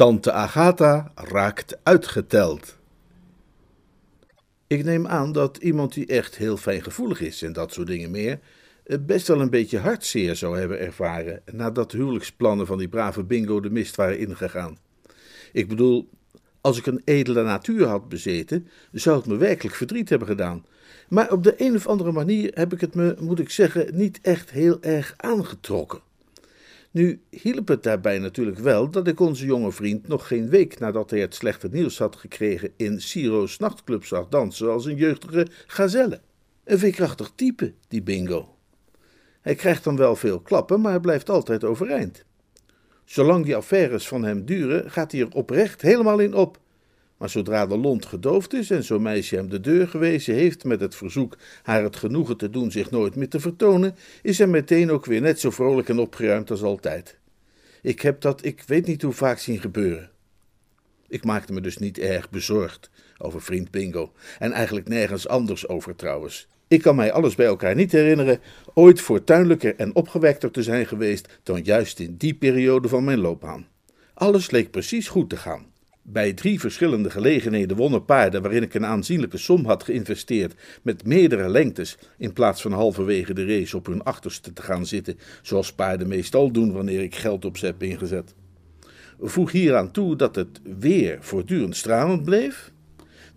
Tante Agatha raakt uitgeteld. Ik neem aan dat iemand die echt heel fijngevoelig is en dat soort dingen meer, best wel een beetje hartzeer zou hebben ervaren nadat de huwelijksplannen van die brave bingo de mist waren ingegaan. Ik bedoel, als ik een edele natuur had bezeten, zou het me werkelijk verdriet hebben gedaan. Maar op de een of andere manier heb ik het me, moet ik zeggen, niet echt heel erg aangetrokken. Nu hielp het daarbij natuurlijk wel dat ik onze jonge vriend nog geen week nadat hij het slechte nieuws had gekregen in Ciro's nachtclub zag dansen als een jeugdige gazelle. Een veerkrachtig type, die bingo. Hij krijgt dan wel veel klappen, maar hij blijft altijd overeind. Zolang die affaires van hem duren, gaat hij er oprecht helemaal in op. Maar zodra de lont gedoofd is en zo'n meisje hem de deur gewezen heeft met het verzoek haar het genoegen te doen zich nooit meer te vertonen, is hij meteen ook weer net zo vrolijk en opgeruimd als altijd. Ik heb dat ik weet niet hoe vaak zien gebeuren. Ik maakte me dus niet erg bezorgd over vriend Bingo en eigenlijk nergens anders over trouwens. Ik kan mij alles bij elkaar niet herinneren ooit fortuinlijker en opgewekter te zijn geweest dan juist in die periode van mijn loopbaan. Alles leek precies goed te gaan. Bij drie verschillende gelegenheden wonnen paarden waarin ik een aanzienlijke som had geïnvesteerd met meerdere lengtes, in plaats van halverwege de race op hun achterste te gaan zitten, zoals paarden meestal doen wanneer ik geld op ze heb ingezet. Voeg hieraan toe dat het weer voortdurend stralend bleef,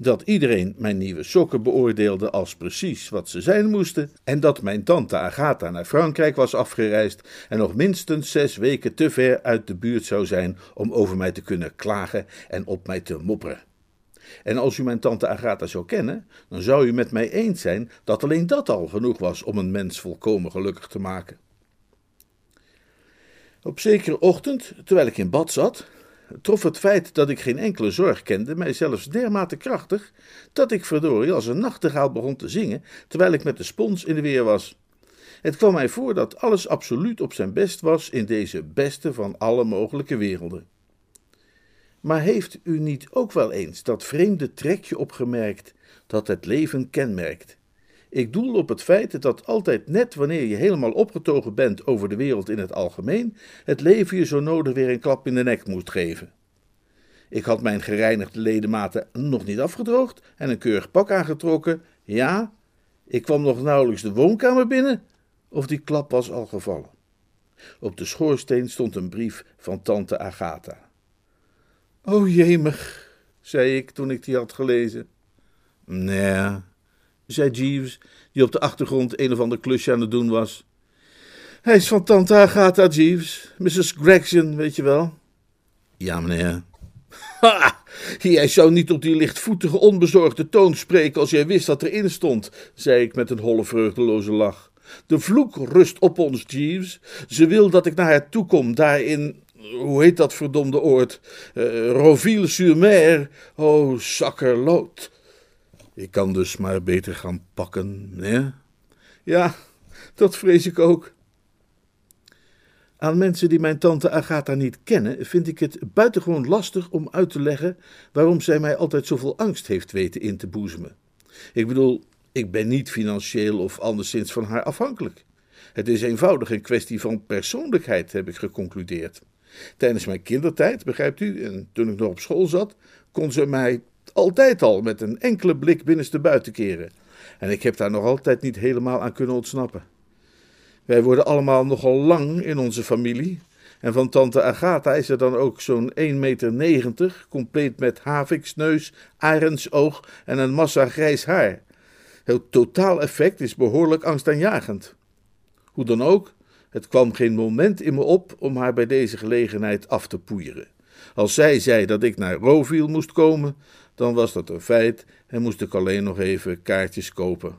dat iedereen mijn nieuwe sokken beoordeelde als precies wat ze zijn moesten, en dat mijn tante Agatha naar Frankrijk was afgereisd en nog minstens zes weken te ver uit de buurt zou zijn om over mij te kunnen klagen en op mij te mopperen. En als u mijn tante Agatha zou kennen, dan zou u met mij eens zijn dat alleen dat al genoeg was om een mens volkomen gelukkig te maken. Op zekere ochtend, terwijl ik in bad zat, trof het feit dat ik geen enkele zorg kende mij zelfs dermate krachtig dat ik verdorie als een nachtegaal begon te zingen terwijl ik met de spons in de weer was. Het kwam mij voor dat alles absoluut op zijn best was in deze beste van alle mogelijke werelden. Maar heeft u niet ook wel eens dat vreemde trekje opgemerkt dat het leven kenmerkt? Ik doel op het feit dat altijd net wanneer je helemaal opgetogen bent over de wereld in het algemeen, het leven je zo nodig weer een klap in de nek moet geven. Ik had mijn gereinigde ledematen nog niet afgedroogd en een keurig pak aangetrokken. Ja, ik kwam nog nauwelijks de woonkamer binnen, of die klap was al gevallen. Op de schoorsteen stond een brief van tante Agatha. O jemig, zei ik toen ik die had gelezen. Nee, zei Jeeves, die op de achtergrond een of ander klusje aan het doen was. Hij is van tante Agatha Jeeves, Mrs. Gregson, weet je wel. Ja, meneer. Ha! Jij zou niet op die lichtvoetige, onbezorgde toon spreken als jij wist wat erin stond, zei ik met een holle, vreugdeloze lach. De vloek rust op ons, Jeeves. Ze wil dat ik naar haar toe kom, daar in, hoe heet dat verdomde oord? Uh, Roville-sur-Mer. Oh, zakkerlood. Ik kan dus maar beter gaan pakken, hè? Ja, dat vrees ik ook. Aan mensen die mijn tante Agatha niet kennen, vind ik het buitengewoon lastig om uit te leggen waarom zij mij altijd zoveel angst heeft weten in te boezemen. Ik bedoel, ik ben niet financieel of anderszins van haar afhankelijk. Het is eenvoudig een kwestie van persoonlijkheid, heb ik geconcludeerd. Tijdens mijn kindertijd, begrijpt u, en toen ik nog op school zat, kon ze mij altijd al met een enkele blik binnenste buiten keren. En ik heb daar nog altijd niet helemaal aan kunnen ontsnappen. Wij worden allemaal nogal lang in onze familie. En van tante Agatha is er dan ook zo'n 1,90 meter, compleet met haviksneus, arendsoog en een massa grijs haar. Het totaal-effect is behoorlijk angstaanjagend. Hoe dan ook, het kwam geen moment in me op om haar bij deze gelegenheid af te poeieren. Als zij zei dat ik naar Roville moest komen, dan was dat een feit en moest ik alleen nog even kaartjes kopen.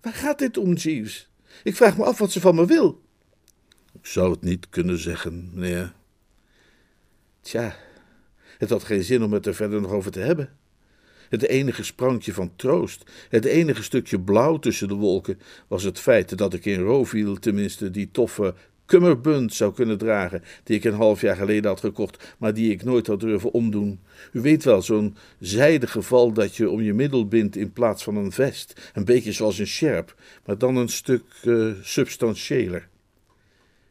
Waar gaat dit om, Jeeves? Ik vraag me af wat ze van me wil. Ik zou het niet kunnen zeggen, meneer. Tja, Het had geen zin om het er verder nog over te hebben. Het enige sprankje van troost, het enige stukje blauw tussen de wolken, was het feit dat ik in Roville tenminste die toffe kummerbund zou kunnen dragen, die ik een half jaar geleden had gekocht, maar die ik nooit had durven omdoen. U weet wel, zo'n zijde geval dat je om je middel bindt in plaats van een vest, een beetje zoals een sjerp, maar dan een stuk uh, substantiëler.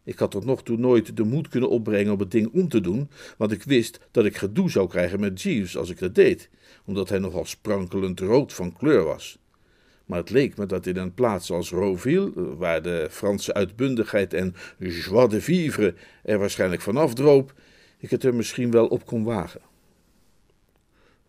Ik had tot nog toe nooit de moed kunnen opbrengen om het ding om te doen, want ik wist dat ik gedoe zou krijgen met Jeeves als ik dat deed, omdat hij nogal sprankelend rood van kleur was. Maar het leek me dat in een plaats als Roville, waar de Franse uitbundigheid en joie de vivre er waarschijnlijk vanaf droop, ik het er misschien wel op kon wagen.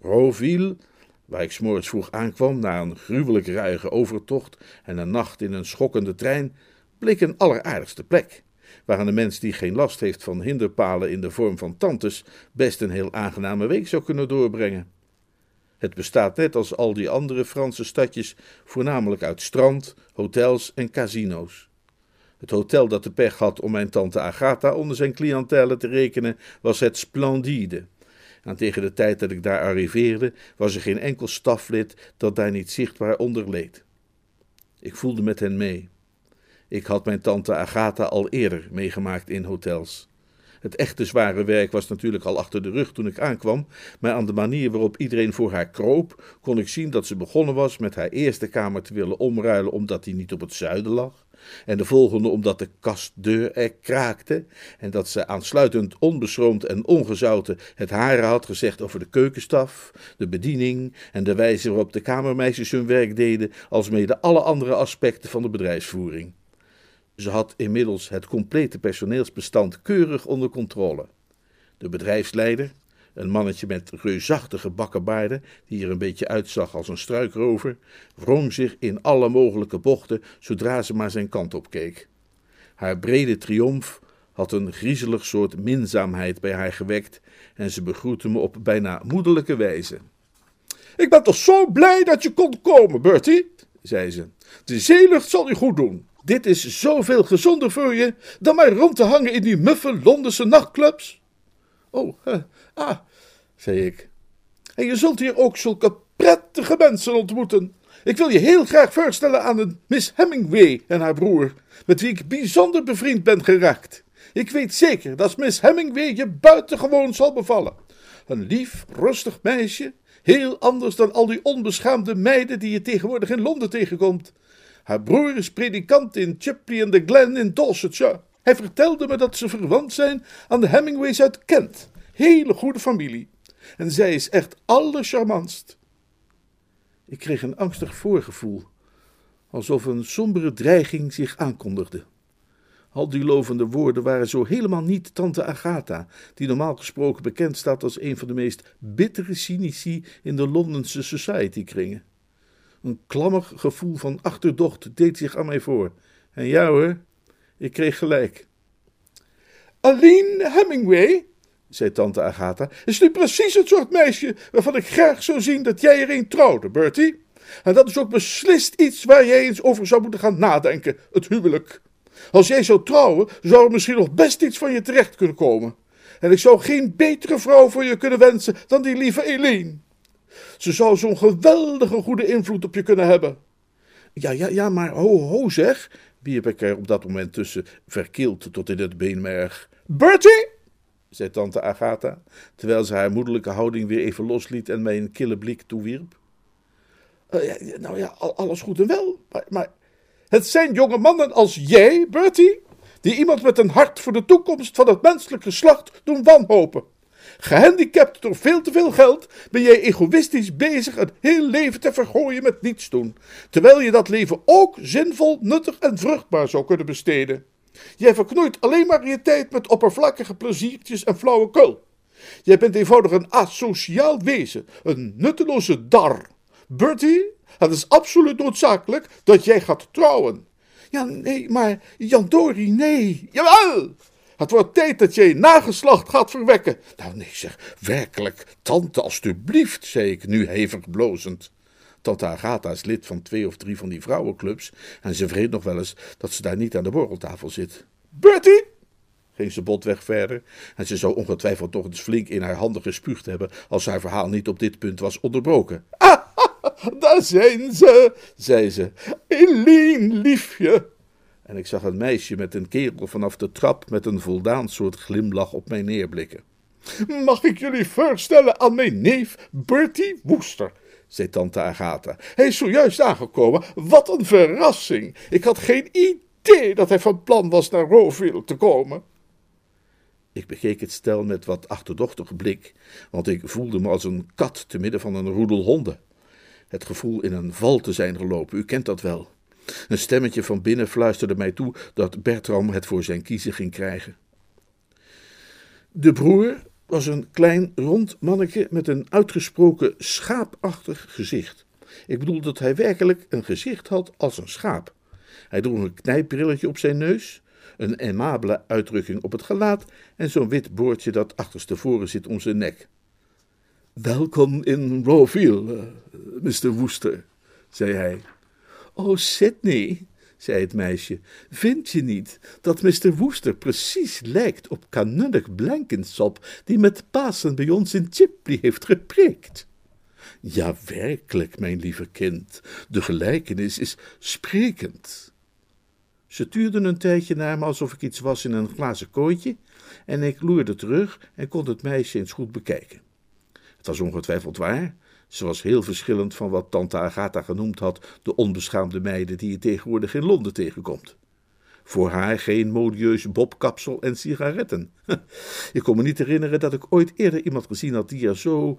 Roville, waar ik s'morgens vroeg aankwam na een gruwelijk ruige overtocht en een nacht in een schokkende trein, bleek een alleraardigste plek waar een mens die geen last heeft van hinderpalen in de vorm van tantes best een heel aangename week zou kunnen doorbrengen. Het bestaat net als al die andere Franse stadjes voornamelijk uit strand, hotels en casino's. Het hotel dat de pech had om mijn tante Agatha onder zijn cliëntele te rekenen, was het Splendide. En tegen de tijd dat ik daar arriveerde, was er geen enkel staflid dat daar niet zichtbaar onder leed. Ik voelde met hen mee. Ik had mijn tante Agatha al eerder meegemaakt in hotels. Het echte zware werk was natuurlijk al achter de rug toen ik aankwam, maar aan de manier waarop iedereen voor haar kroop, kon ik zien dat ze begonnen was met haar eerste kamer te willen omruilen omdat die niet op het zuiden lag, en de volgende omdat de kastdeur er kraakte, en dat ze aansluitend onbeschroomd en ongezouten het hare had gezegd over de keukenstaf, de bediening en de wijze waarop de kamermeisjes hun werk deden, alsmede alle andere aspecten van de bedrijfsvoering. Ze had inmiddels het complete personeelsbestand keurig onder controle. De bedrijfsleider, een mannetje met reusachtige bakkenbaarden, die er een beetje uitzag als een struikrover, wrong zich in alle mogelijke bochten zodra ze maar zijn kant op keek. Haar brede triomf had een griezelig soort minzaamheid bij haar gewekt en ze begroette me op bijna moederlijke wijze. Ik ben toch zo blij dat je kon komen, Bertie, zei ze. De zeelucht zal u goed doen. Dit is zoveel gezonder voor je dan maar rond te hangen in die muffe Londense nachtclubs. Oh, ah, zei ik. En je zult hier ook zulke prettige mensen ontmoeten. Ik wil je heel graag voorstellen aan een Miss Hemingway en haar broer, met wie ik bijzonder bevriend ben geraakt. Ik weet zeker dat Miss Hemingway je buitengewoon zal bevallen. Een lief, rustig meisje, heel anders dan al die onbeschaamde meiden die je tegenwoordig in Londen tegenkomt. Haar broer is predikant in Chipley and the Glen in Dorsetshire. Hij vertelde me dat ze verwant zijn aan de Hemingways uit Kent. Hele goede familie. En zij is echt allercharmantst. Ik kreeg een angstig voorgevoel, alsof een sombere dreiging zich aankondigde. Al die lovende woorden waren zo helemaal niet tante Agatha, die normaal gesproken bekend staat als een van de meest bittere cynici in de Londense society-kringen. Een klammig gevoel van achterdocht deed zich aan mij voor. En ja hoor, ik kreeg gelijk. Aline Hemingway, zei tante Agatha, is nu precies het soort meisje waarvan ik graag zou zien dat jij er een trouwde, Bertie. En dat is ook beslist iets waar jij eens over zou moeten gaan nadenken, het huwelijk. Als jij zou trouwen, zou er misschien nog best iets van je terecht kunnen komen. En ik zou geen betere vrouw voor je kunnen wensen dan die lieve Eline. Ze zou zo'n geweldige goede invloed op je kunnen hebben. Ja, ja, ja, maar ho, ho zeg, wierp ik er op dat moment tussen, verkeeld tot in het beenmerg. Bertie, zei tante Agatha, terwijl ze haar moederlijke houding weer even losliet en mij een kille blik toewierp. Uh, ja, nou ja, alles goed en wel, maar, maar het zijn jonge mannen als jij, Bertie, die iemand met een hart voor de toekomst van het menselijk geslacht doen wanhopen. Gehandicapt door veel te veel geld ben jij egoïstisch bezig het heel leven te vergooien met niets doen, terwijl je dat leven ook zinvol, nuttig en vruchtbaar zou kunnen besteden. Jij verknoeit alleen maar je tijd met oppervlakkige pleziertjes en flauwekul. Jij bent eenvoudig een asociaal wezen, een nutteloze dar. Bertie, het is absoluut noodzakelijk dat jij gaat trouwen. Ja, nee, maar Jan Dori, nee. Jawel! Het wordt tijd dat je nageslacht gaat verwekken. Nou, nee, zeg, werkelijk, tante, alstublieft, zei ik nu hevig blozend. Tante Agatha is lid van twee of drie van die vrouwenclubs en ze vreet nog wel eens dat ze daar niet aan de borreltafel zit. Bertie, ging ze botweg verder, en ze zou ongetwijfeld nog eens flink in haar handen gespuugd hebben als haar verhaal niet op dit punt was onderbroken. Ah, daar zijn ze, zei ze. Eline, liefje. En ik zag een meisje met een kerel vanaf de trap met een voldaan soort glimlach op mij neerblikken. Mag ik jullie voorstellen aan mijn neef Bertie Woester? zei tante Agatha. Hij is zojuist aangekomen. Wat een verrassing! Ik had geen idee dat hij van plan was naar Roville te komen. Ik bekeek het stel met wat achterdochtige blik, want ik voelde me als een kat te midden van een roedel honden. Het gevoel in een val te zijn gelopen, u kent dat wel. Een stemmetje van binnen fluisterde mij toe dat Bertram het voor zijn kiezen ging krijgen. De broer was een klein rond manneke met een uitgesproken schaapachtig gezicht. Ik bedoel dat hij werkelijk een gezicht had als een schaap. Hij droeg een knijpbrilletje op zijn neus, een aimabele uitdrukking op het gelaat en zo'n wit boordje dat achterstevoren zit om zijn nek. Welkom in Roville, uh, Mr. Woester, zei hij. Oh, Sydney, zei het meisje, vind je niet dat Mr. Woester precies lijkt op kanunnig Blankensop, die met Pasen bij ons in Chipley heeft gepreekt? Ja, werkelijk, mijn lieve kind, de gelijkenis is sprekend. Ze tuurden een tijdje naar me alsof ik iets was in een glazen kooitje, en ik loerde terug en kon het meisje eens goed bekijken. Het was ongetwijfeld waar, ze was heel verschillend van wat tante Agatha genoemd had de onbeschaamde meiden die je tegenwoordig in Londen tegenkomt. Voor haar geen modieus bobkapsel en sigaretten. Ik kon me niet herinneren dat ik ooit eerder iemand gezien had die er zo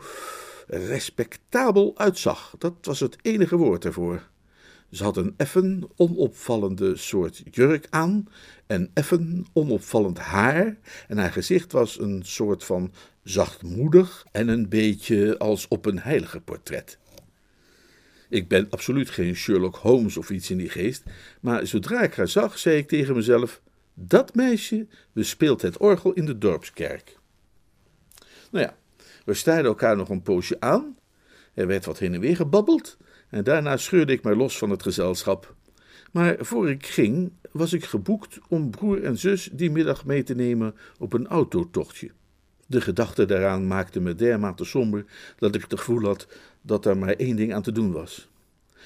respectabel uitzag. Dat was het enige woord ervoor. Ze had een effen onopvallende soort jurk aan en effen onopvallend haar en haar gezicht was een soort van zachtmoedig en een beetje als op een heilige portret. Ik ben absoluut geen Sherlock Holmes of iets in die geest, maar zodra ik haar zag, zei ik tegen mezelf: Dat meisje bespeelt het orgel in de dorpskerk. Nou ja, we staarden elkaar nog een poosje aan. Er werd wat heen en weer gebabbeld en daarna scheurde ik mij los van het gezelschap. Maar voor ik ging, was ik geboekt om broer en zus die middag mee te nemen op een autotochtje. De gedachte daaraan maakte me dermate somber dat ik het gevoel had dat er maar één ding aan te doen was.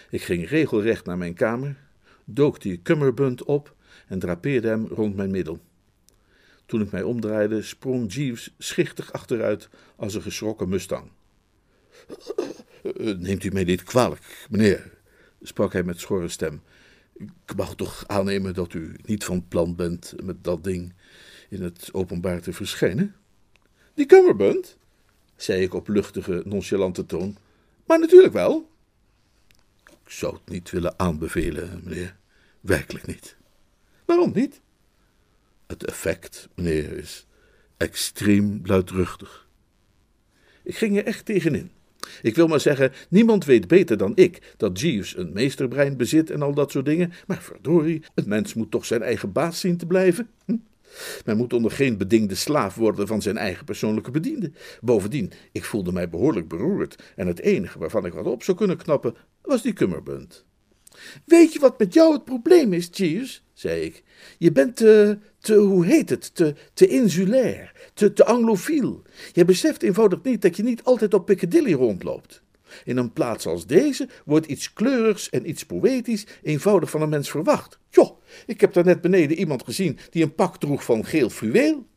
Ik ging regelrecht naar mijn kamer, dook die kummerbund op en drapeerde hem rond mijn middel. Toen ik mij omdraaide, sprong Jeeves schichtig achteruit als een geschrokken mustang. Neemt u mij dit kwalijk, meneer, sprak hij met schorre stem. Ik mag toch aannemen dat u niet van plan bent met dat ding in het openbaar te verschijnen? Die Cumberbund? zei ik op luchtige, nonchalante toon. Maar natuurlijk wel. Ik zou het niet willen aanbevelen, meneer. Werkelijk niet. Waarom niet? Het effect, meneer, is extreem luidruchtig. Ik ging er echt tegenin. Ik wil maar zeggen, niemand weet beter dan ik dat Jeeves een meesterbrein bezit en al dat soort dingen. Maar verdorie, een mens moet toch zijn eigen baas zien te blijven. Hm? Men moet onder geen bedingde slaaf worden van zijn eigen persoonlijke bediende. Bovendien, ik voelde mij behoorlijk beroerd en het enige waarvan ik wat op zou kunnen knappen was die kummerbund. Weet je wat met jou het probleem is, Jeeves? zei ik. Je bent te, te hoe heet het, te, te insulair, te, te anglofiel. Je beseft eenvoudig niet dat je niet altijd op Piccadilly rondloopt. In een plaats als deze wordt iets kleurigs en iets poëtisch eenvoudig van een mens verwacht. Joh, ik heb daar net beneden iemand gezien die een pak droeg van geel fluweel.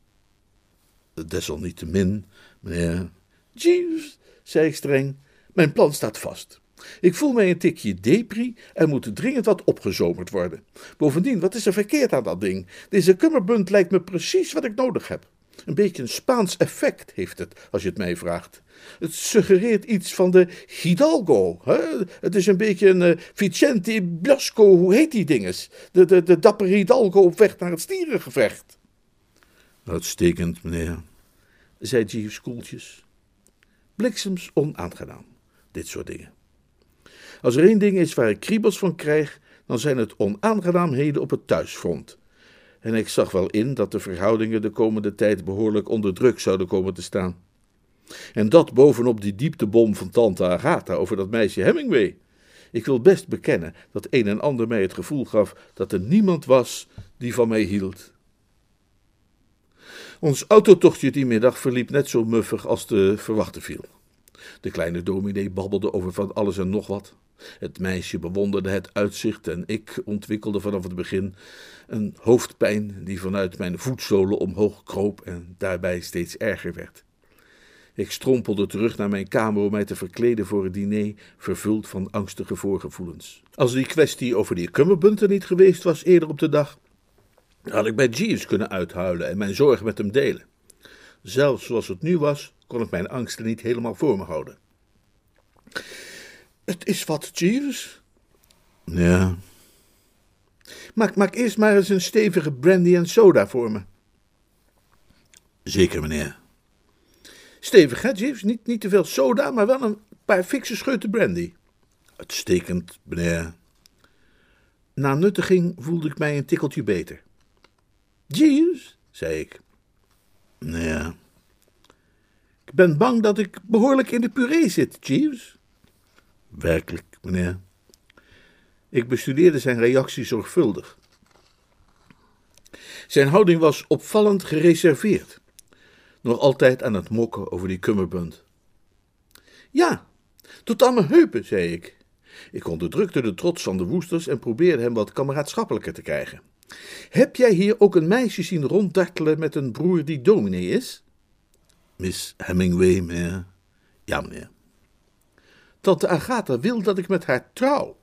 Desalniettemin, meneer. Jeeves, zei ik streng, mijn plan staat vast. Ik voel mij een tikje depri en moet dringend wat opgezomerd worden. Bovendien, wat is er verkeerd aan dat ding? Deze kummerbund lijkt me precies wat ik nodig heb. Een beetje een Spaans effect heeft het, als je het mij vraagt. Het suggereert iets van de Hidalgo. Hè? Het is een beetje een uh, Vicente Blasco, hoe heet die dinges? De, de, de dapper Hidalgo op weg naar het stierengevecht. Uitstekend, meneer, zei Jeeves koeltjes. Bliksems onaangenaam, dit soort dingen. Als er één ding is waar ik kriebels van krijg, dan zijn het onaangenaamheden op het thuisfront. En ik zag wel in dat de verhoudingen de komende tijd behoorlijk onder druk zouden komen te staan. En dat bovenop die dieptebom van tante Agatha over dat meisje Hemingway. Ik wil best bekennen dat een en ander mij het gevoel gaf dat er niemand was die van mij hield. Ons autotochtje die middag verliep net zo muffig als te verwachten viel. De kleine dominee babbelde over van alles en nog wat. Het meisje bewonderde het uitzicht en ik ontwikkelde vanaf het begin een hoofdpijn die vanuit mijn voetzolen omhoog kroop en daarbij steeds erger werd. Ik strompelde terug naar mijn kamer om mij te verkleden voor het diner, vervuld van angstige voorgevoelens. Als die kwestie over die kummerbunten niet geweest was eerder op de dag, had ik bij Jeeves kunnen uithuilen en mijn zorgen met hem delen. Zelfs zoals het nu was, kon ik mijn angsten niet helemaal voor me houden. Het is wat, Jeeves. Ja. Maak, eerst maar eens een stevige brandy en soda voor me. Zeker, meneer. Stevig, hè, Jeeves? Niet, niet te veel soda, maar wel een paar fikse scheuten brandy. Uitstekend, meneer. Na nuttiging voelde ik mij een tikkeltje beter. Jeeves, zei ik. Ja. Ik ben bang dat ik behoorlijk in de puree zit, Jeeves. Werkelijk, meneer. Ik bestudeerde zijn reactie zorgvuldig. Zijn houding was opvallend gereserveerd. Nog altijd aan het mokken over die kummerbund. Ja, tot aan mijn heupen, zei ik. Ik onderdrukte de trots van de woesters en probeerde hem wat kameraadschappelijker te krijgen. Heb jij hier ook een meisje zien ronddartelen met een broer die dominee is? Miss Hemingway, meneer. Ja, meneer. Tante Agatha wil dat ik met haar trouw.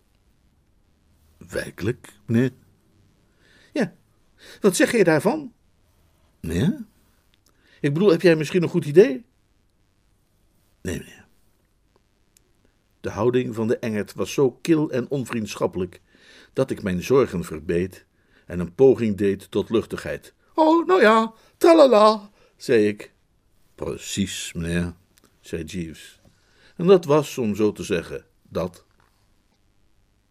Werkelijk, meneer? Ja. Wat zeg je daarvan? Meneer? Ik bedoel, heb jij misschien een goed idee? Nee, meneer. De houding van de engert was zo kil en onvriendschappelijk dat ik mijn zorgen verbeet en een poging deed tot luchtigheid. Oh, nou ja, tralala, zei ik. Precies, meneer, zei Jeeves. En dat was, om zo te zeggen, dat.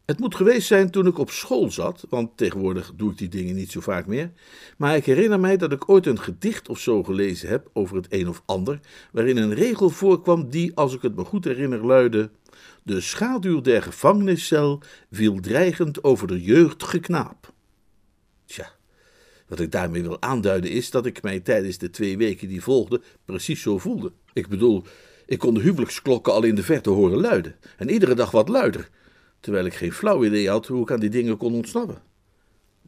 Het moet geweest zijn toen ik op school zat, want tegenwoordig doe ik die dingen niet zo vaak meer. Maar ik herinner mij dat ik ooit een gedicht of zo gelezen heb over het een of ander, waarin een regel voorkwam die, als ik het me goed herinner, luidde: De schaduw der gevangeniscel viel dreigend over de jeugdige knaap. Tja, wat ik daarmee wil aanduiden is dat ik mij tijdens de twee weken die volgden precies zo voelde. Ik bedoel, ik kon de huwelijksklokken al in de verte horen luiden, en iedere dag wat luider terwijl ik geen flauw idee had hoe ik aan die dingen kon ontsnappen.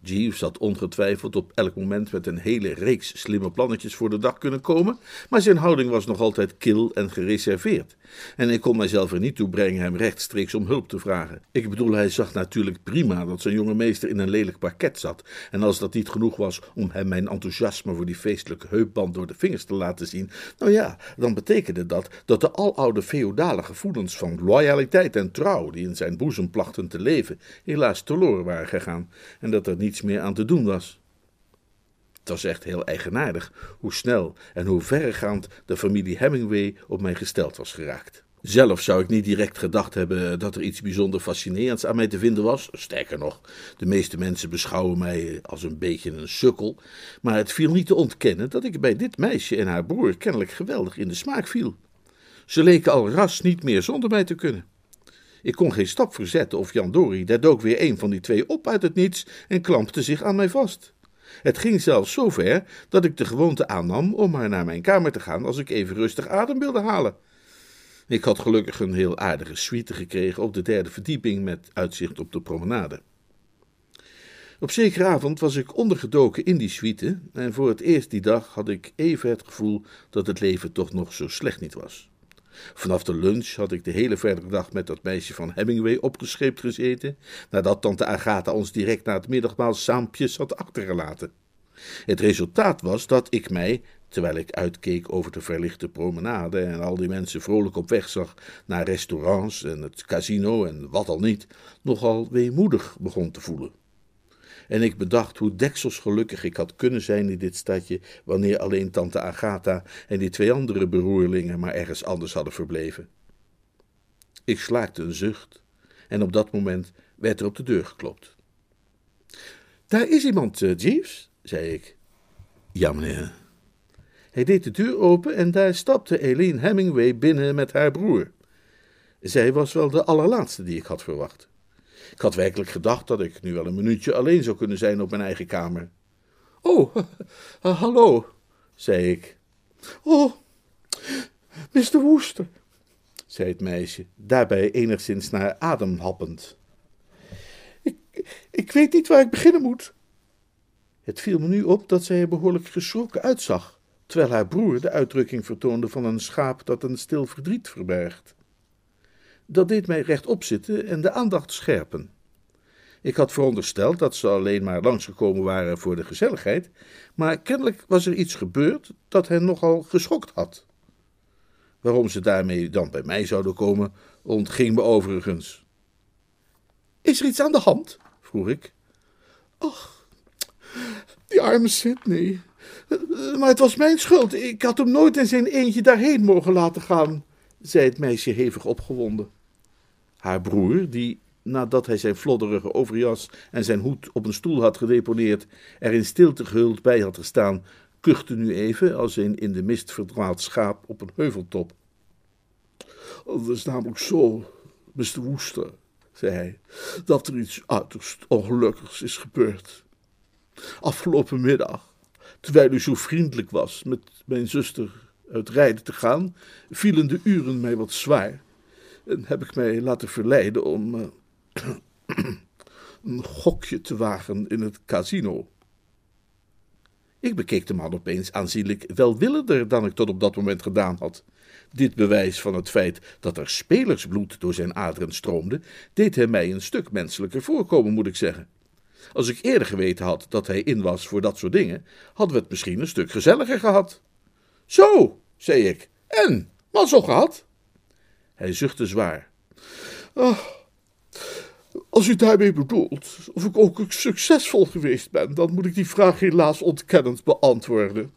Jeeves had ongetwijfeld op elk moment met een hele reeks slimme plannetjes voor de dag kunnen komen, maar zijn houding was nog altijd kil en gereserveerd. En ik kon mijzelf er niet toe brengen hem rechtstreeks om hulp te vragen. Ik bedoel, hij zag natuurlijk prima dat zijn jonge meester in een lelijk parket zat, en als dat niet genoeg was om hem mijn enthousiasme voor die feestelijke heupband door de vingers te laten zien, nou ja, dan betekende dat dat de aloude feodale gevoelens van loyaliteit en trouw, die in zijn boezem plachten te leven, helaas verloren waren gegaan, en dat er niets meer aan te doen was. Het was echt heel eigenaardig hoe snel en hoe verregaand de familie Hemingway op mij gesteld was geraakt. Zelf zou ik niet direct gedacht hebben dat er iets bijzonder fascinerends aan mij te vinden was. Sterker nog, de meeste mensen beschouwen mij als een beetje een sukkel. Maar het viel niet te ontkennen dat ik bij dit meisje en haar broer kennelijk geweldig in de smaak viel. Ze leken al ras niet meer zonder mij te kunnen. Ik kon geen stap verzetten of Jan Dori, daar dook weer een van die twee op uit het niets en klampte zich aan mij vast. Het ging zelfs zo ver dat ik de gewoonte aannam om maar naar mijn kamer te gaan als ik even rustig adem wilde halen. Ik had gelukkig een heel aardige suite gekregen op de derde verdieping met uitzicht op de promenade. Op zekere avond was ik ondergedoken in die suite en voor het eerst die dag had ik even het gevoel dat het leven toch nog zo slecht niet was. Vanaf de lunch had ik de hele verdere dag met dat meisje van Hemingway opgescheept gezeten, nadat tante Agatha ons direct na het middagmaal saampjes had achtergelaten. Het resultaat was dat ik mij, terwijl ik uitkeek over de verlichte promenade en al die mensen vrolijk op weg zag naar restaurants en het casino en wat al niet, nogal weemoedig begon te voelen. En ik bedacht hoe dekselsgelukkig ik had kunnen zijn in dit stadje, wanneer alleen tante Agatha en die twee andere beroerlingen maar ergens anders hadden verbleven. Ik slaakte een zucht, en op dat moment werd er op de deur geklopt. Daar is iemand, uh, Jeeves, zei ik. Ja, meneer. Hij deed de deur open en daar stapte Eileen Hemingway binnen met haar broer. Zij was wel de allerlaatste die ik had verwacht. Ik had werkelijk gedacht dat ik nu wel een minuutje alleen zou kunnen zijn op mijn eigen kamer. Oh, uh, hallo, zei ik. Oh, Mr. Woester, zei het meisje, daarbij enigszins naar adem happend. Ik, ik weet niet waar ik beginnen moet. Het viel me nu op dat zij er behoorlijk geschrokken uitzag, terwijl haar broer de uitdrukking vertoonde van een schaap dat een stil verdriet verbergt. Dat deed mij rechtop zitten en de aandacht scherpen. Ik had verondersteld dat ze alleen maar langsgekomen waren voor de gezelligheid, maar kennelijk was er iets gebeurd dat hen nogal geschokt had. Waarom ze daarmee dan bij mij zouden komen, ontging me overigens. Is er iets aan de hand? vroeg ik. Ach, die arme Sidney. Maar het was mijn schuld. Ik had hem nooit in zijn eentje daarheen mogen laten gaan, zei het meisje hevig opgewonden. Haar broer, die nadat hij zijn flodderige overjas en zijn hoed op een stoel had gedeponeerd, er in stilte gehuld bij had gestaan, kuchte nu even als een in de mist verdwaald schaap op een heuveltop. Het is namelijk zo, Mr. Woester, zei hij, dat er iets uiterst ongelukkigs is gebeurd. Afgelopen middag, terwijl u zo vriendelijk was met mijn zuster uit rijden te gaan, vielen de uren mij wat zwaar en heb ik mij laten verleiden om uh, een gokje te wagen in het casino. Ik bekeek de man opeens aanzienlijk welwillender dan ik tot op dat moment gedaan had. Dit bewijs van het feit dat er spelersbloed door zijn aderen stroomde, deed hem mij een stuk menselijker voorkomen, moet ik zeggen. Als ik eerder geweten had dat hij in was voor dat soort dingen, hadden we het misschien een stuk gezelliger gehad. Zo, zei ik, en, zo gehad? Hij zuchtte zwaar. Ah, als u daarmee bedoelt of ik ook succesvol geweest ben, dan moet ik die vraag helaas ontkennend beantwoorden.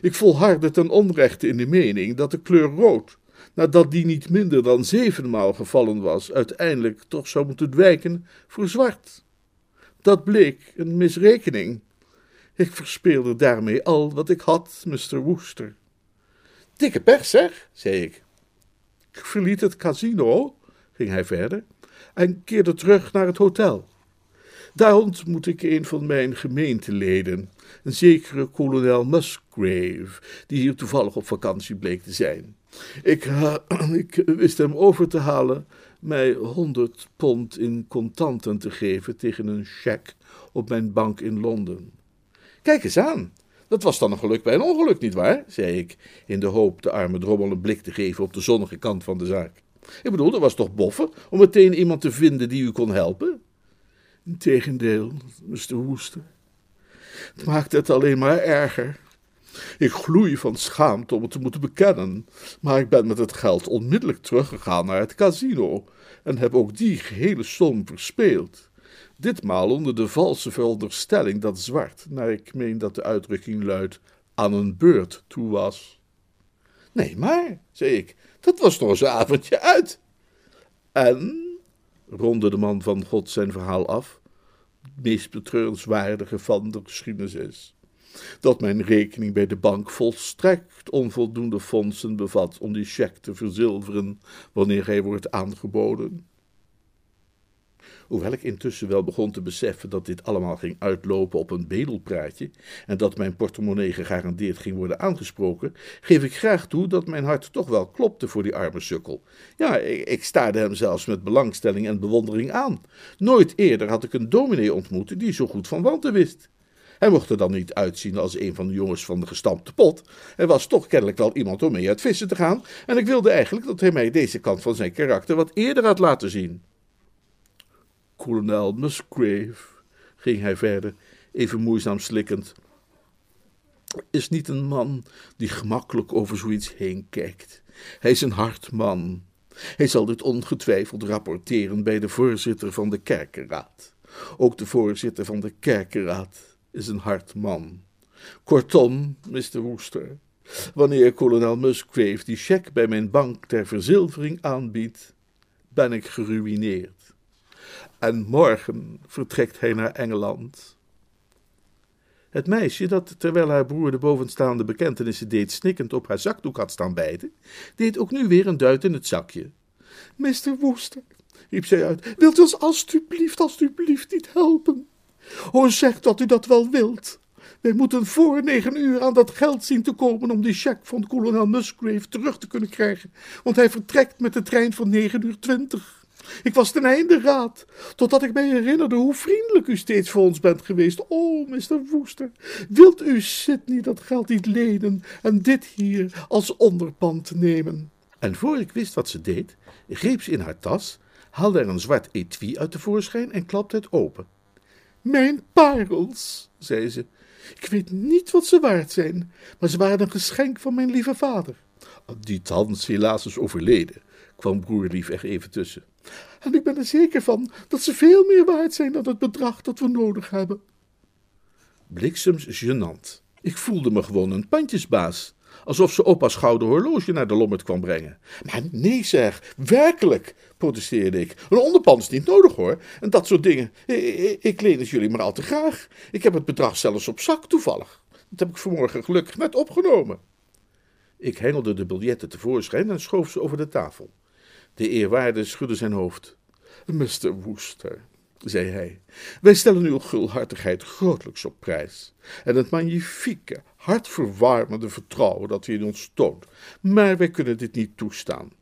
Ik volhardde ten onrechte in de mening dat de kleur rood, nadat die niet minder dan zevenmaal gevallen was, uiteindelijk toch zou moeten wijken voor zwart. Dat bleek een misrekening. Ik verspeelde daarmee al wat ik had, Mr. Woester. Dikke pech, zeg, zei ik. Verliet het casino, ging hij verder, en keerde terug naar het hotel. Daar ontmoette ik een van mijn gemeenteleden, een zekere kolonel Musgrave, die hier toevallig op vakantie bleek te zijn. Ik, uh, ik wist hem over te halen mij honderd pond in contanten te geven tegen een cheque op mijn bank in Londen. Kijk eens aan, dat was dan een geluk bij een ongeluk, nietwaar? zei ik, in de hoop de arme drommel een blik te geven op de zonnige kant van de zaak. Ik bedoel, dat was toch boffen om meteen iemand te vinden die u kon helpen? Integendeel, Mr. Woester. Het maakt het alleen maar erger. Ik gloei van schaamte om het te moeten bekennen, maar ik ben met het geld onmiddellijk teruggegaan naar het casino en heb ook die gehele som verspeeld. Ditmaal onder de valse veronderstelling dat zwart, naar ik meen dat de uitdrukking luidt, aan een beurt toe was. Nee, maar, zei ik, dat was toch zo'n avondje uit. En, ronde de man van God zijn verhaal af, het meest betreurenswaardige van de geschiedenis is, dat mijn rekening bij de bank volstrekt onvoldoende fondsen bevat om die cheque te verzilveren wanneer hij wordt aangeboden. Hoewel ik intussen wel begon te beseffen dat dit allemaal ging uitlopen op een bedelpraatje en dat mijn portemonnee gegarandeerd ging worden aangesproken, geef ik graag toe dat mijn hart toch wel klopte voor die arme sukkel. Ja, ik, ik staarde hem zelfs met belangstelling en bewondering aan. Nooit eerder had ik een dominee ontmoet die zo goed van wanten wist. Hij mocht er dan niet uitzien als een van de jongens van de gestampte pot. Hij was toch kennelijk wel iemand om mee uit vissen te gaan. En ik wilde eigenlijk dat hij mij deze kant van zijn karakter wat eerder had laten zien. Kolonel Musgrave, ging hij verder, even moeizaam slikkend, is niet een man die gemakkelijk over zoiets heen kijkt. Hij is een hard man. Hij zal dit ongetwijfeld rapporteren bij de voorzitter van de kerkenraad. Ook de voorzitter van de kerkenraad is een hard man. Kortom, Mr. Woester, wanneer kolonel Musgrave die cheque bij mijn bank ter verzilvering aanbiedt, ben ik geruïneerd en morgen vertrekt hij naar Engeland. Het meisje, dat terwijl haar broer de bovenstaande bekentenissen deed, snikkend op haar zakdoek had staan bijten, deed ook nu weer een duit in het zakje. Meester Woester, riep zij uit, wilt u ons alstublieft, alstublieft niet helpen? O, zeg dat u dat wel wilt. wij moeten voor negen uur aan dat geld zien te komen om die cheque van kolonel Musgrave terug te kunnen krijgen, want hij vertrekt met de trein van negen uur twintig. Ik was ten einde raad, totdat ik mij herinnerde hoe vriendelijk u steeds voor ons bent geweest. Oh, Mr. Woester, wilt u Sidney dat geld niet lenen en dit hier als onderpand nemen? En voor ik wist wat ze deed, greep ze in haar tas, haalde er een zwart etui uit tevoorschijn en klapte het open. Mijn parels, zei ze. Ik weet niet wat ze waard zijn, maar ze waren een geschenk van mijn lieve vader. Die thans helaas is overleden, kwam broerlief er even tussen. En ik ben er zeker van dat ze veel meer waard zijn dan het bedrag dat we nodig hebben. Bliksems gênant. Ik voelde me gewoon een pandjesbaas. Alsof ze opa's gouden horloge naar de lommerd kwam brengen. Maar nee zeg, werkelijk, protesteerde ik. Een onderpand is niet nodig hoor. En dat soort dingen. Ik, ik leen het jullie maar al te graag. Ik heb het bedrag zelfs op zak toevallig. Dat heb ik vanmorgen gelukkig net opgenomen. Ik hengelde de biljetten tevoorschijn en schoof ze over de tafel. De eerwaarde schudde zijn hoofd. Mr. Woester, zei hij, wij stellen uw gulhartigheid grotelijks op prijs en het magnifieke, hartverwarmende vertrouwen dat u in ons toont, maar wij kunnen dit niet toestaan.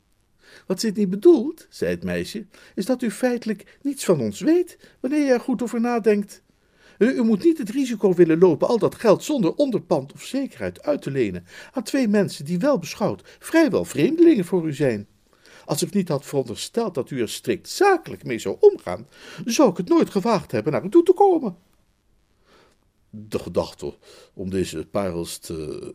Wat niet bedoelt, zei het meisje, is dat u feitelijk niets van ons weet, wanneer je er goed over nadenkt. U moet niet het risico willen lopen al dat geld zonder onderpand of zekerheid uit te lenen aan twee mensen die wel beschouwd vrijwel vreemdelingen voor u zijn. Als ik niet had verondersteld dat u er strikt zakelijk mee zou omgaan, zou ik het nooit gewaagd hebben naar u toe te komen. De gedachte om deze parels te,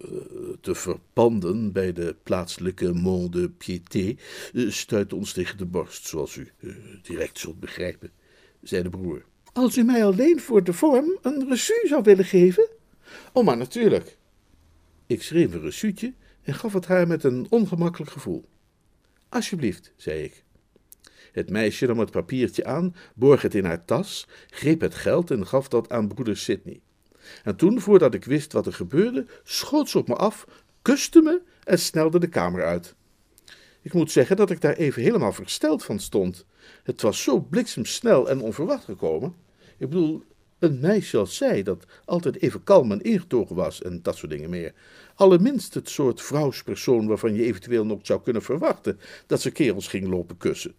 te verpanden bij de plaatselijke Mont de Piété eh, stuit ons tegen de borst, zoals u uh, direct zult begrijpen, zei de broer. Als u mij alleen voor de vorm een reçu zou willen geven? Oh, maar natuurlijk. Ik schreef een reçuutje en gaf het haar met een ongemakkelijk gevoel. Alsjeblieft, zei ik. Het meisje nam het papiertje aan, borg het in haar tas, greep het geld en gaf dat aan broeder Sidney. En toen, voordat ik wist wat er gebeurde, schoot ze op me af, kuste me en snelde de kamer uit. Ik moet zeggen dat ik daar even helemaal versteld van stond. Het was zo bliksemsnel en onverwacht gekomen. Ik bedoel, een meisje als zij, dat altijd even kalm en ingetogen was en dat soort dingen meer. Allerminst het soort vrouwspersoon waarvan je eventueel nog zou kunnen verwachten dat ze kerels ging lopen kussen.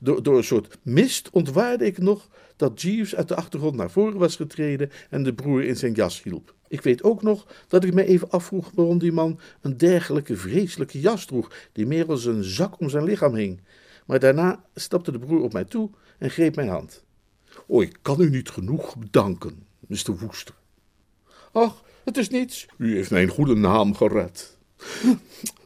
door, door een soort mist ontwaarde ik nog dat Jeeves uit de achtergrond naar voren was getreden en de broer in zijn jas hielp. Ik weet ook nog dat ik me even afvroeg waarom die man een dergelijke vreselijke jas droeg, die meer als een zak om zijn lichaam hing. Maar daarna stapte de broer op mij toe en greep mijn hand. O, ik kan u niet genoeg bedanken, Mr. Woester. Ach, het is niets. U heeft mijn goede naam gered.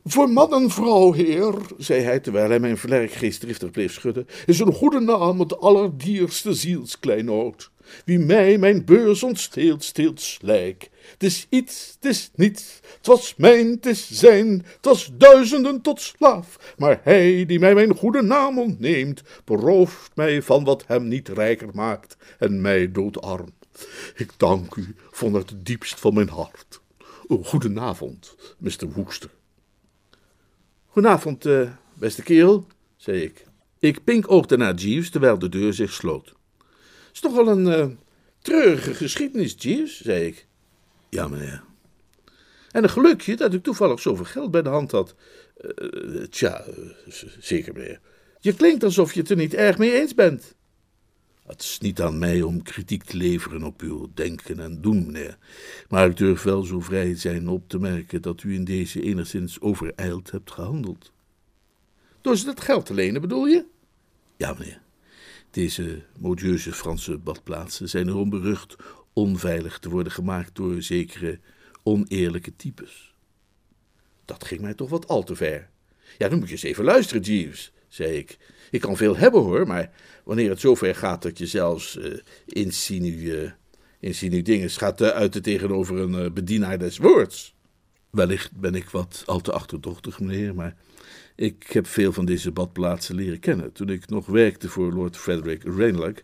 Voor man en vrouw, heer, zei hij terwijl hij mijn vlerk geestdriftig bleef schudden, is een goede naam het allerdierste zielskleinood. Wie mij mijn beurs ontsteelt, steelt slijk. Het is iets, het is niets, het was mijn, het is zijn, het was duizenden tot slaaf. Maar hij die mij mijn goede naam ontneemt, berooft mij van wat hem niet rijker maakt en mij doodarm. Ik dank u vanuit het diepst van mijn hart. Goedenavond, Mr. Woester. Goedenavond, uh, beste kerel, zei ik. Ik pinkoogde naar Jeeves terwijl de deur zich sloot. Is toch wel een uh, treurige geschiedenis, Jeeves, zei ik. Ja, meneer. En een gelukje dat ik toevallig zoveel geld bij de hand had. Uh, tja, zeker, meneer. Je klinkt alsof je het er niet erg mee eens bent. Het is niet aan mij om kritiek te leveren op uw denken en doen, meneer. Maar ik durf wel zo vrij zijn op te merken dat u in deze enigszins overijld hebt gehandeld. Door ze dat geld te lenen, bedoel je? Ja, meneer. Deze modieuze Franse badplaatsen zijn erom berucht onveilig te worden gemaakt door zekere oneerlijke types. Dat ging mij toch wat al te ver. Ja, dan moet je eens even luisteren, Jeeves, zei ik. Ik kan veel hebben hoor, maar wanneer het zover gaat dat je zelfs uh, insinu, uh, insinu dingen gaat uh, uiten tegenover een uh, bedienaar des woords. Wellicht ben ik wat al te achterdochtig, meneer, maar ik heb veel van deze badplaatsen leren kennen. Toen ik nog werkte voor Lord Frederick Rainlock,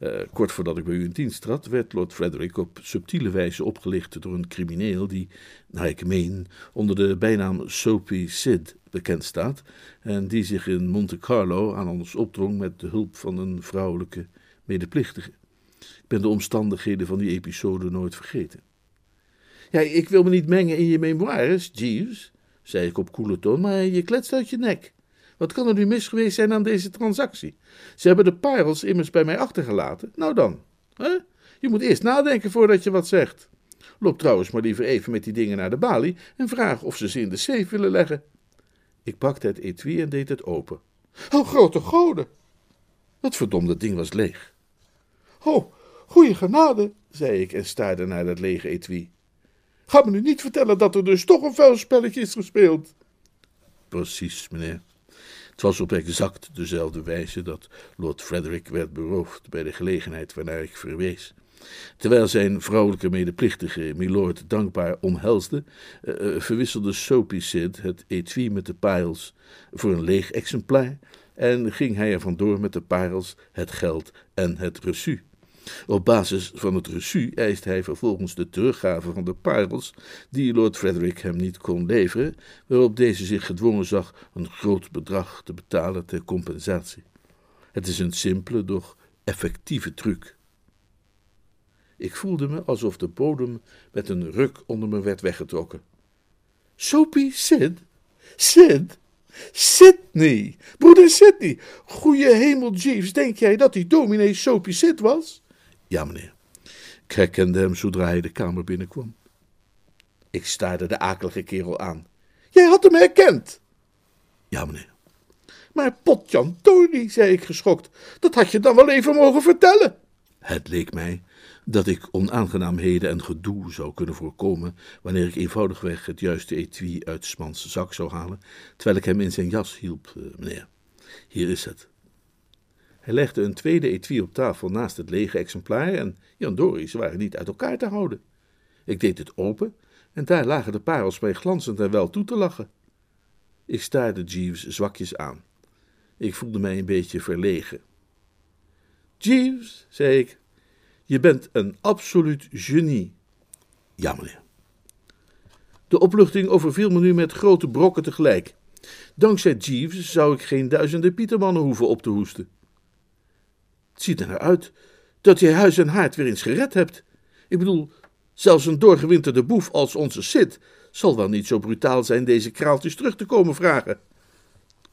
uh, kort voordat ik bij u in dienst trad, werd Lord Frederick op subtiele wijze opgelicht door een crimineel die, naar ik meen, onder de bijnaam Soapy Sid bekend staat en die zich in Monte Carlo aan ons opdrong met de hulp van een vrouwelijke medeplichtige. Ik ben de omstandigheden van die episode nooit vergeten. Ja, ik wil me niet mengen in je memoires, Jeeves, zei ik op koele toon, maar je kletst uit je nek. Wat kan er nu mis geweest zijn aan deze transactie? Ze hebben de parels immers bij mij achtergelaten. Nou dan, hè? je moet eerst nadenken voordat je wat zegt. Loop trouwens maar liever even met die dingen naar de balie en vraag of ze ze in de safe willen leggen. Ik pakte het etui en deed het open. Oh, grote goden! Dat verdomde ding was leeg. Oh, goeie genade, zei ik en staarde naar dat lege etui. Ga me nu niet vertellen dat er dus toch een vuil spelletje is gespeeld. Precies, meneer. Het was op exact dezelfde wijze dat Lord Frederick werd beroofd bij de gelegenheid waarnaar ik verwees. Terwijl zijn vrouwelijke medeplichtige Milord dankbaar omhelsde, uh, verwisselde Soapy Sid het etui met de parels voor een leeg exemplaar en ging hij er vandoor met de parels, het geld en het reçu. Op basis van het reçu eist hij vervolgens de teruggave van de parels, die Lord Frederick hem niet kon leveren, waarop deze zich gedwongen zag een groot bedrag te betalen ter compensatie. Het is een simpele, doch effectieve truc. Ik voelde me alsof de bodem met een ruk onder me werd weggetrokken. Soapy Sid? Sid? Sidney! Broeder Sidney! Goeie hemel, Jeeves, denk jij dat die dominee Soapy Sid was? Ja, meneer. Ik herkende hem zodra hij de kamer binnenkwam. Ik staarde de akelige kerel aan. Jij had hem herkend? Ja, meneer. Maar potjan Tony, zei ik geschokt, dat had je dan wel even mogen vertellen. Het leek mij dat ik onaangenaamheden en gedoe zou kunnen voorkomen wanneer ik eenvoudigweg het juiste etui uit Smans zak zou halen, terwijl ik hem in zijn jas hielp, eh, meneer. Hier is het. Hij legde een tweede etui op tafel naast het lege exemplaar en Jan Doris waren niet uit elkaar te houden. Ik deed het open en daar lagen de parels mij glanzend en wel toe te lachen. Ik staarde Jeeves zwakjes aan. Ik voelde mij een beetje verlegen. Jeeves, zei ik, je bent een absoluut genie. Ja, meneer. De opluchting overviel me nu met grote brokken tegelijk. Dankzij Jeeves zou ik geen duizenden Pietermannen hoeven op te hoesten. Het ziet er naar uit dat je huis en haard weer eens gered hebt. Ik bedoel, zelfs een doorgewinterde boef als onze Sid zal wel niet zo brutaal zijn deze kraaltjes terug te komen vragen.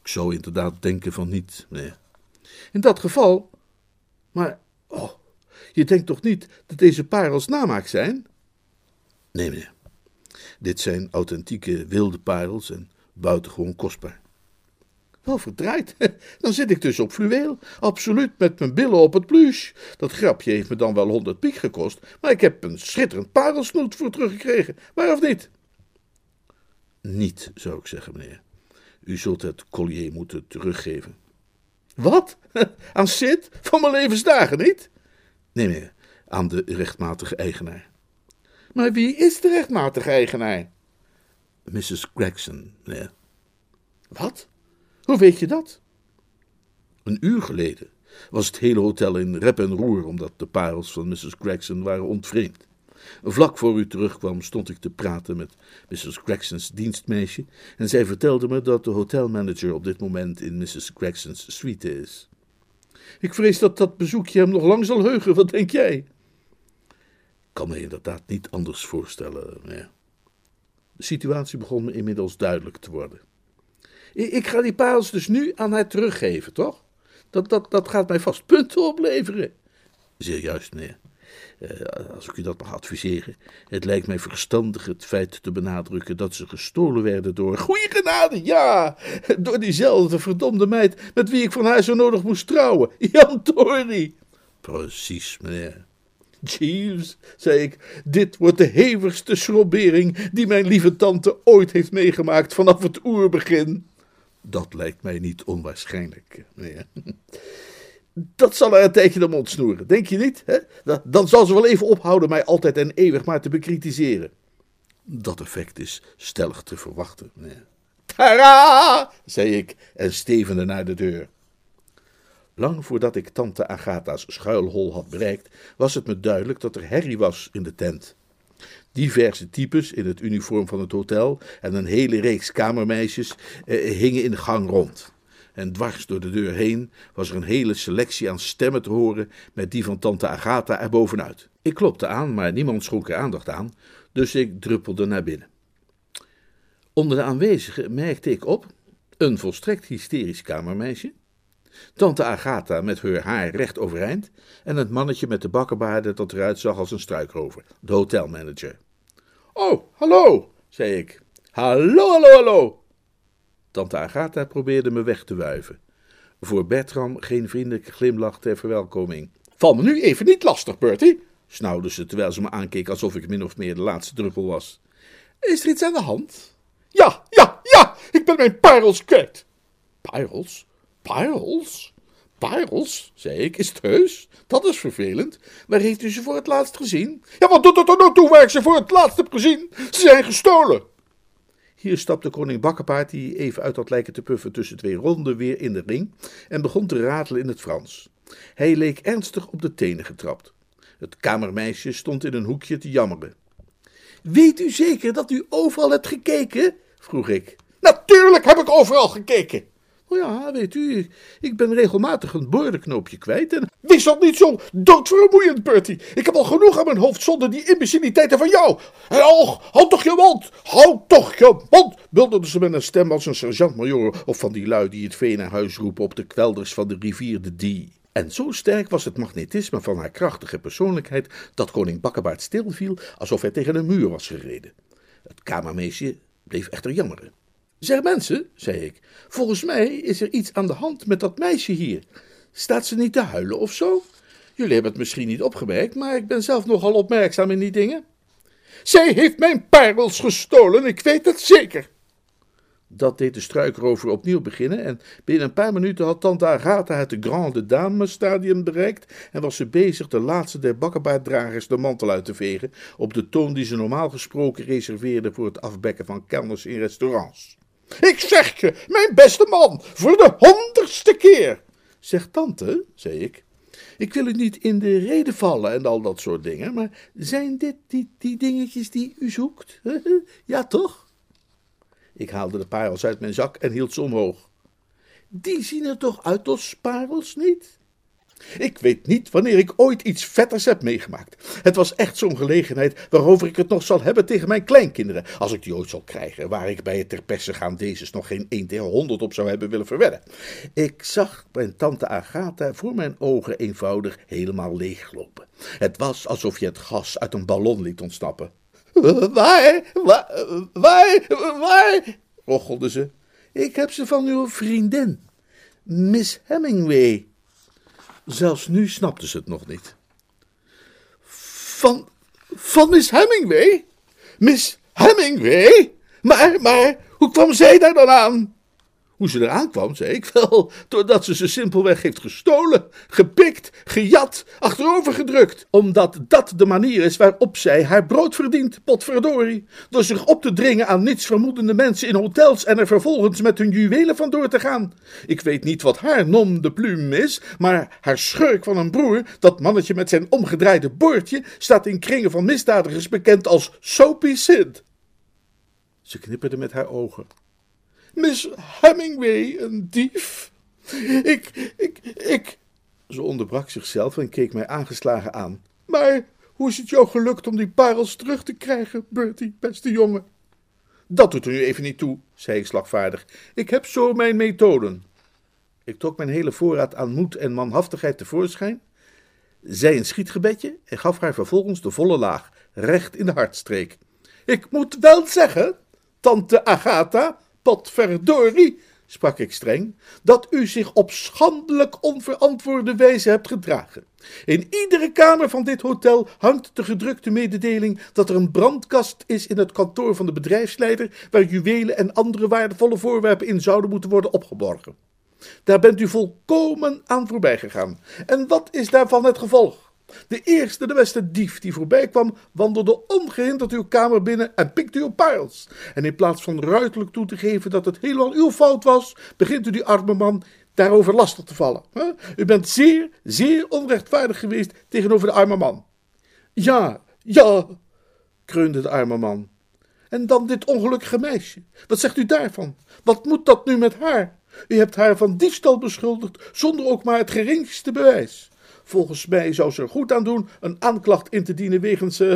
Ik zou inderdaad denken van niet, meneer. In dat geval. Maar, oh, je denkt toch niet dat deze parels namaak zijn? Nee, meneer. Dit zijn authentieke wilde parels en buitengewoon kostbaar. Wel verdraaid, dan zit ik dus op fluweel, absoluut met mijn billen op het pluche. Dat grapje heeft me dan wel honderd piek gekost, maar ik heb een schitterend parelsnoet voor teruggekregen, waar of niet? Niet, zou ik zeggen, meneer. U zult het collier moeten teruggeven. Wat? Aan Sid? Van mijn levensdagen niet? Nee, meneer, aan de rechtmatige eigenaar. Maar wie is de rechtmatige eigenaar? Mrs. Gregson, meneer. Wat? Hoe weet je dat? Een uur geleden was het hele hotel in rep en roer omdat de parels van Mrs. Gregson waren ontvreemd. Vlak voor u terugkwam stond ik te praten met Mrs. Gregson's dienstmeisje en zij vertelde me dat de hotelmanager op dit moment in Mrs. Gregson's suite is. Ik vrees dat dat bezoekje hem nog lang zal heugen, wat denk jij? Ik kan me inderdaad niet anders voorstellen. Ja. De situatie begon me inmiddels duidelijk te worden. Ik ga die parels dus nu aan haar teruggeven, toch? Dat, dat, dat gaat mij vast punten opleveren. Zeer juist, meneer. Uh, als ik u dat mag adviseren. Het lijkt mij verstandig het feit te benadrukken dat ze gestolen werden door. Goeie genade, ja! Door diezelfde verdomde meid met wie ik van haar zo nodig moest trouwen. Jan Tory. Precies, meneer. Jeeves, zei ik, dit wordt de hevigste schrobbering die mijn lieve tante ooit heeft meegemaakt vanaf het oerbegin. Dat lijkt mij niet onwaarschijnlijk. Dat zal er een tijdje de mond snoeren, denk je niet? Hè? Dan zal ze wel even ophouden mij altijd en eeuwig maar te bekritiseren. Dat effect is stellig te verwachten, meneer. Zei ik en stevende naar de deur. Lang voordat ik tante Agatha's schuilhol had bereikt, was het me duidelijk dat er herrie was in de tent. Diverse types in het uniform van het hotel en een hele reeks kamermeisjes eh, hingen in de gang rond. En dwars door de deur heen was er een hele selectie aan stemmen te horen met die van tante Agatha erbovenuit. Ik klopte aan, maar niemand schonk er aandacht aan, Dus ik druppelde naar binnen. Onder de aanwezigen merkte ik op een volstrekt hysterisch kamermeisje, tante Agatha met haar haar recht overeind en het mannetje met de bakkenbaarden dat eruit zag als een struikrover, de hotelmanager. Oh, hallo, zei ik. Hallo, hallo, hallo. Tante Agatha probeerde me weg te wuiven. Voor Bertram geen vriendelijke glimlach ter verwelkoming. Val me nu even niet lastig, Bertie, snauwde ze terwijl ze me aankeek alsof ik min of meer de laatste druppel was. Is er iets aan de hand? Ja, ja, ja, ik ben mijn parels kwijt. Parels? Parels? Parels, zei ik, is het heus? Dat is vervelend. Waar heeft u ze voor het laatst gezien? Ja, wat doet het er nou toe waar ik ze voor het laatst heb gezien? Ze zijn gestolen. Hier stapte koning Bakkenpaard, die even uit had lijken te puffen tussen twee ronden, weer in de ring en begon te ratelen in het Frans. Hij leek ernstig op de tenen getrapt. Het kamermeisje stond in een hoekje te jammeren. Weet u zeker dat u overal hebt gekeken? vroeg ik. Natuurlijk heb ik overal gekeken. Oh ja, weet u, ik ben regelmatig een boordenknoopje kwijt en... Wees dat niet zo doodvermoeiend, Bertie. Ik heb al genoeg aan mijn hoofd zonder die imbeciliteiten van jou. Houd, houd toch je mond, houd toch je mond, bulderde ze met een stem als een sergeant-majoor of van die lui die het vee naar huis roepen op de kwelders van de rivier de Die. En zo sterk was het magnetisme van haar krachtige persoonlijkheid dat koning Bakkebaard stilviel alsof hij tegen een muur was gereden. Het kamermeisje bleef echter jammeren. Zeg mensen, zei ik, volgens mij is er iets aan de hand met dat meisje hier. Staat ze niet te huilen of zo? Jullie hebben het misschien niet opgemerkt, maar ik ben zelf nogal opmerkzaam in die dingen. Zij heeft mijn parels gestolen, ik weet het zeker. Dat deed de struikrover opnieuw beginnen en binnen een paar minuten had tante Agatha het Grande Dame stadium bereikt en was ze bezig de laatste der bakkenbaarddragers de mantel uit te vegen op de toon die ze normaal gesproken reserveerde voor het afbekken van kelners in restaurants. Ik zeg je, mijn beste man, voor de honderdste keer. Zeg tante, zei ik, ik wil u niet in de reden vallen en al dat soort dingen, maar zijn dit die, die dingetjes die u zoekt? ja, toch? Ik haalde de parels uit mijn zak en hield ze omhoog. Die zien er toch uit als parels, niet? Ik weet niet wanneer ik ooit iets vetters heb meegemaakt. Het was echt zo'n gelegenheid waarover ik het nog zal hebben tegen mijn kleinkinderen, als ik die ooit zal krijgen, waar ik bij het ter perse gaan deze nog geen 1 tegen 100 op zou hebben willen verwedden. Ik zag mijn tante Agatha voor mijn ogen eenvoudig helemaal leeglopen. Het was alsof je het gas uit een ballon liet ontsnappen. Waar, waar, waar, waar, rochelde ze. Ik heb ze van uw vriendin, Miss Hemingway. Zelfs nu snapte ze het nog niet. Van, van Miss Hemingway? Miss Hemingway? Maar, maar, hoe kwam zij daar dan aan? Hoe ze eraan kwam, zei ik wel, doordat ze ze simpelweg heeft gestolen, gepikt, gejat, achterover gedrukt. Omdat dat de manier is waarop zij haar brood verdient, potverdorie. Door zich op te dringen aan nietsvermoedende mensen in hotels en er vervolgens met hun juwelen vandoor te gaan. Ik weet niet wat haar nom de plume is, maar haar schurk van een broer, dat mannetje met zijn omgedraaide boordje, staat in kringen van misdadigers bekend als Soapy Sid. Ze knipperde met haar ogen. Miss Hemingway een dief? Ik, ik, ik. Ze onderbrak zichzelf en keek mij aangeslagen aan. Maar hoe is het jou gelukt om die parels terug te krijgen, Bertie, beste jongen? Dat doet er nu even niet toe, zei ik slagvaardig. Ik heb zo mijn methoden. Ik trok mijn hele voorraad aan moed en manhaftigheid tevoorschijn, zei een schietgebedje en gaf haar vervolgens de volle laag, recht in de hartstreek. Ik moet wel zeggen, tante Agatha, potverdorie, sprak ik streng, dat u zich op schandelijk onverantwoorde wijze hebt gedragen. In iedere kamer van dit hotel hangt de gedrukte mededeling dat er een brandkast is in het kantoor van de bedrijfsleider, waar juwelen en andere waardevolle voorwerpen in zouden moeten worden opgeborgen. Daar bent u volkomen aan voorbij gegaan. En wat is daarvan het gevolg? De eerste, de beste dief die voorbij kwam, wandelde ongehinderd uw kamer binnen en pikte uw parels. En in plaats van ruiterlijk toe te geven dat het helemaal uw fout was, begint u die arme man daarover lastig te vallen. U bent zeer, zeer onrechtvaardig geweest tegenover de arme man. Ja, ja, kreunde de arme man. En dan dit ongelukkige meisje. Wat zegt u daarvan? Wat moet dat nu met haar? U hebt haar van diefstal beschuldigd, zonder ook maar het geringste bewijs. Volgens mij zou ze er goed aan doen een aanklacht in te dienen wegens, uh,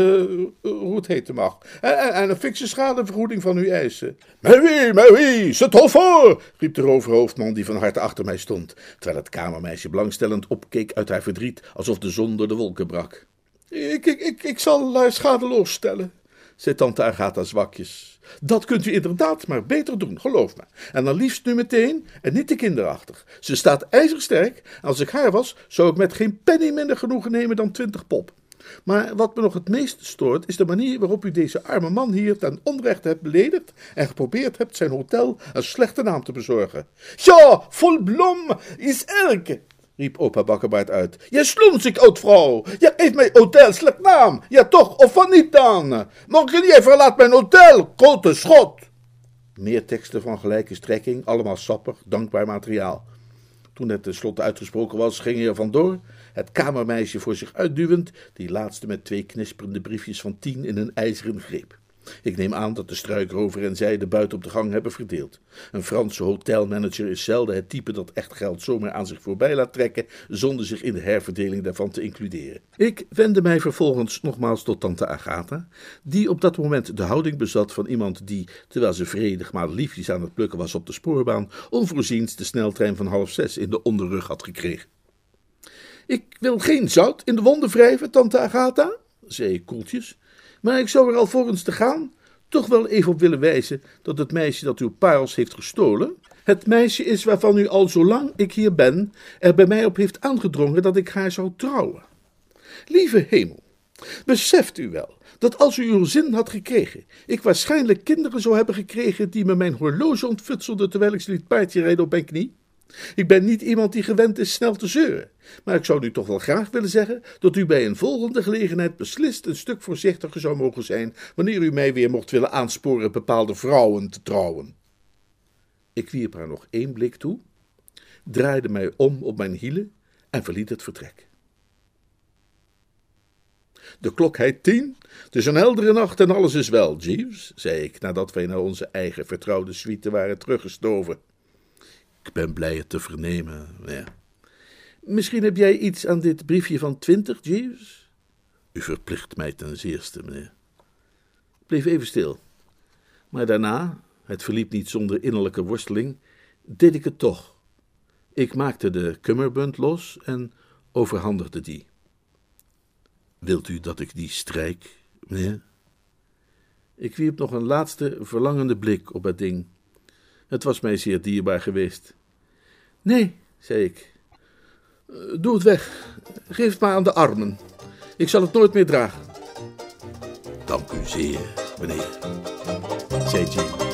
hoe het heten mag. En, en een fikse schadevergoeding van u eisen. Maar wie, maar wie, c'est trop fort, riep de roverhoofdman die van harte achter mij stond, terwijl het kamermeisje belangstellend opkeek uit haar verdriet, alsof de zon door de wolken brak. Ik, ik, ik, ik zal uh, schadeloos stellen, zei tante Agatha zwakjes. Dat kunt u inderdaad maar beter doen, geloof me. En dan liefst nu meteen en niet te kinderachtig. Ze staat ijzersterk. Als ik haar was, zou ik met geen penny minder genoegen nemen dan twintig pop. Maar wat me nog het meest stoort, is de manier waarop u deze arme man hier ten onrechte hebt beledigd en geprobeerd hebt zijn hotel een slechte naam te bezorgen. Ja, vol blom is elke, riep opa Bakkerbaard uit. Je slonsik, oud vrouw. Je geeft mijn hotel slecht naam. Ja toch, of van niet dan? Morgen verlaat mijn hotel, grote schot. Meer teksten van gelijke strekking, allemaal sappig, dankbaar materiaal. Toen het tenslotte uitgesproken was, ging hij er vandoor, het kamermeisje voor zich uitduwend, die laatste met twee knisperende briefjes van tien in een ijzeren greep. Ik neem aan dat de struikrover en zij de buiten op de gang hebben verdeeld. Een Franse hotelmanager is zelden het type dat echt geld zomaar aan zich voorbij laat trekken, zonder zich in de herverdeling daarvan te includeren. Ik wendde mij vervolgens nogmaals tot tante Agatha, die op dat moment de houding bezat van iemand die, terwijl ze vredig maar liefjes aan het plukken was op de spoorbaan, onvoorziens de sneltrein van half zes in de onderrug had gekregen. Ik wil geen zout in de wonden wrijven, tante Agatha, zei ik koeltjes. Maar ik zou er alvorens te gaan toch wel even op willen wijzen dat het meisje dat uw parels heeft gestolen, het meisje is waarvan u al zolang ik hier ben er bij mij op heeft aangedrongen dat ik haar zou trouwen. Lieve hemel, beseft u wel dat als u uw zin had gekregen, ik waarschijnlijk kinderen zou hebben gekregen die me mijn horloge ontfutselden terwijl ik ze liet paardje rijden op mijn knie? Ik ben niet iemand die gewend is snel te zeuren, maar ik zou u toch wel graag willen zeggen dat u bij een volgende gelegenheid beslist een stuk voorzichtiger zou mogen zijn wanneer u mij weer mocht willen aansporen bepaalde vrouwen te trouwen. Ik wierp haar nog één blik toe, draaide mij om op mijn hielen en verliet het vertrek. De klok heet tien, het is een heldere nacht en alles is wel, Jeeves, zei ik nadat wij naar onze eigen vertrouwde suite waren teruggestoven. Ik ben blij het te vernemen. Ja. Misschien heb jij iets aan dit briefje van twintig, Jeeves? U verplicht mij ten zeerste, meneer. Ik bleef even stil. Maar daarna, het verliep niet zonder innerlijke worsteling, deed ik het toch. Ik maakte de kummerbund los en overhandigde die. Wilt u dat ik die strijk, meneer? Ik wierp nog een laatste verlangende blik op het ding. Het was mij zeer dierbaar geweest. Nee, zei ik. Eh, doe het weg. Geef het maar aan de armen. Ik zal het nooit meer dragen. Dank u zeer, meneer, zei.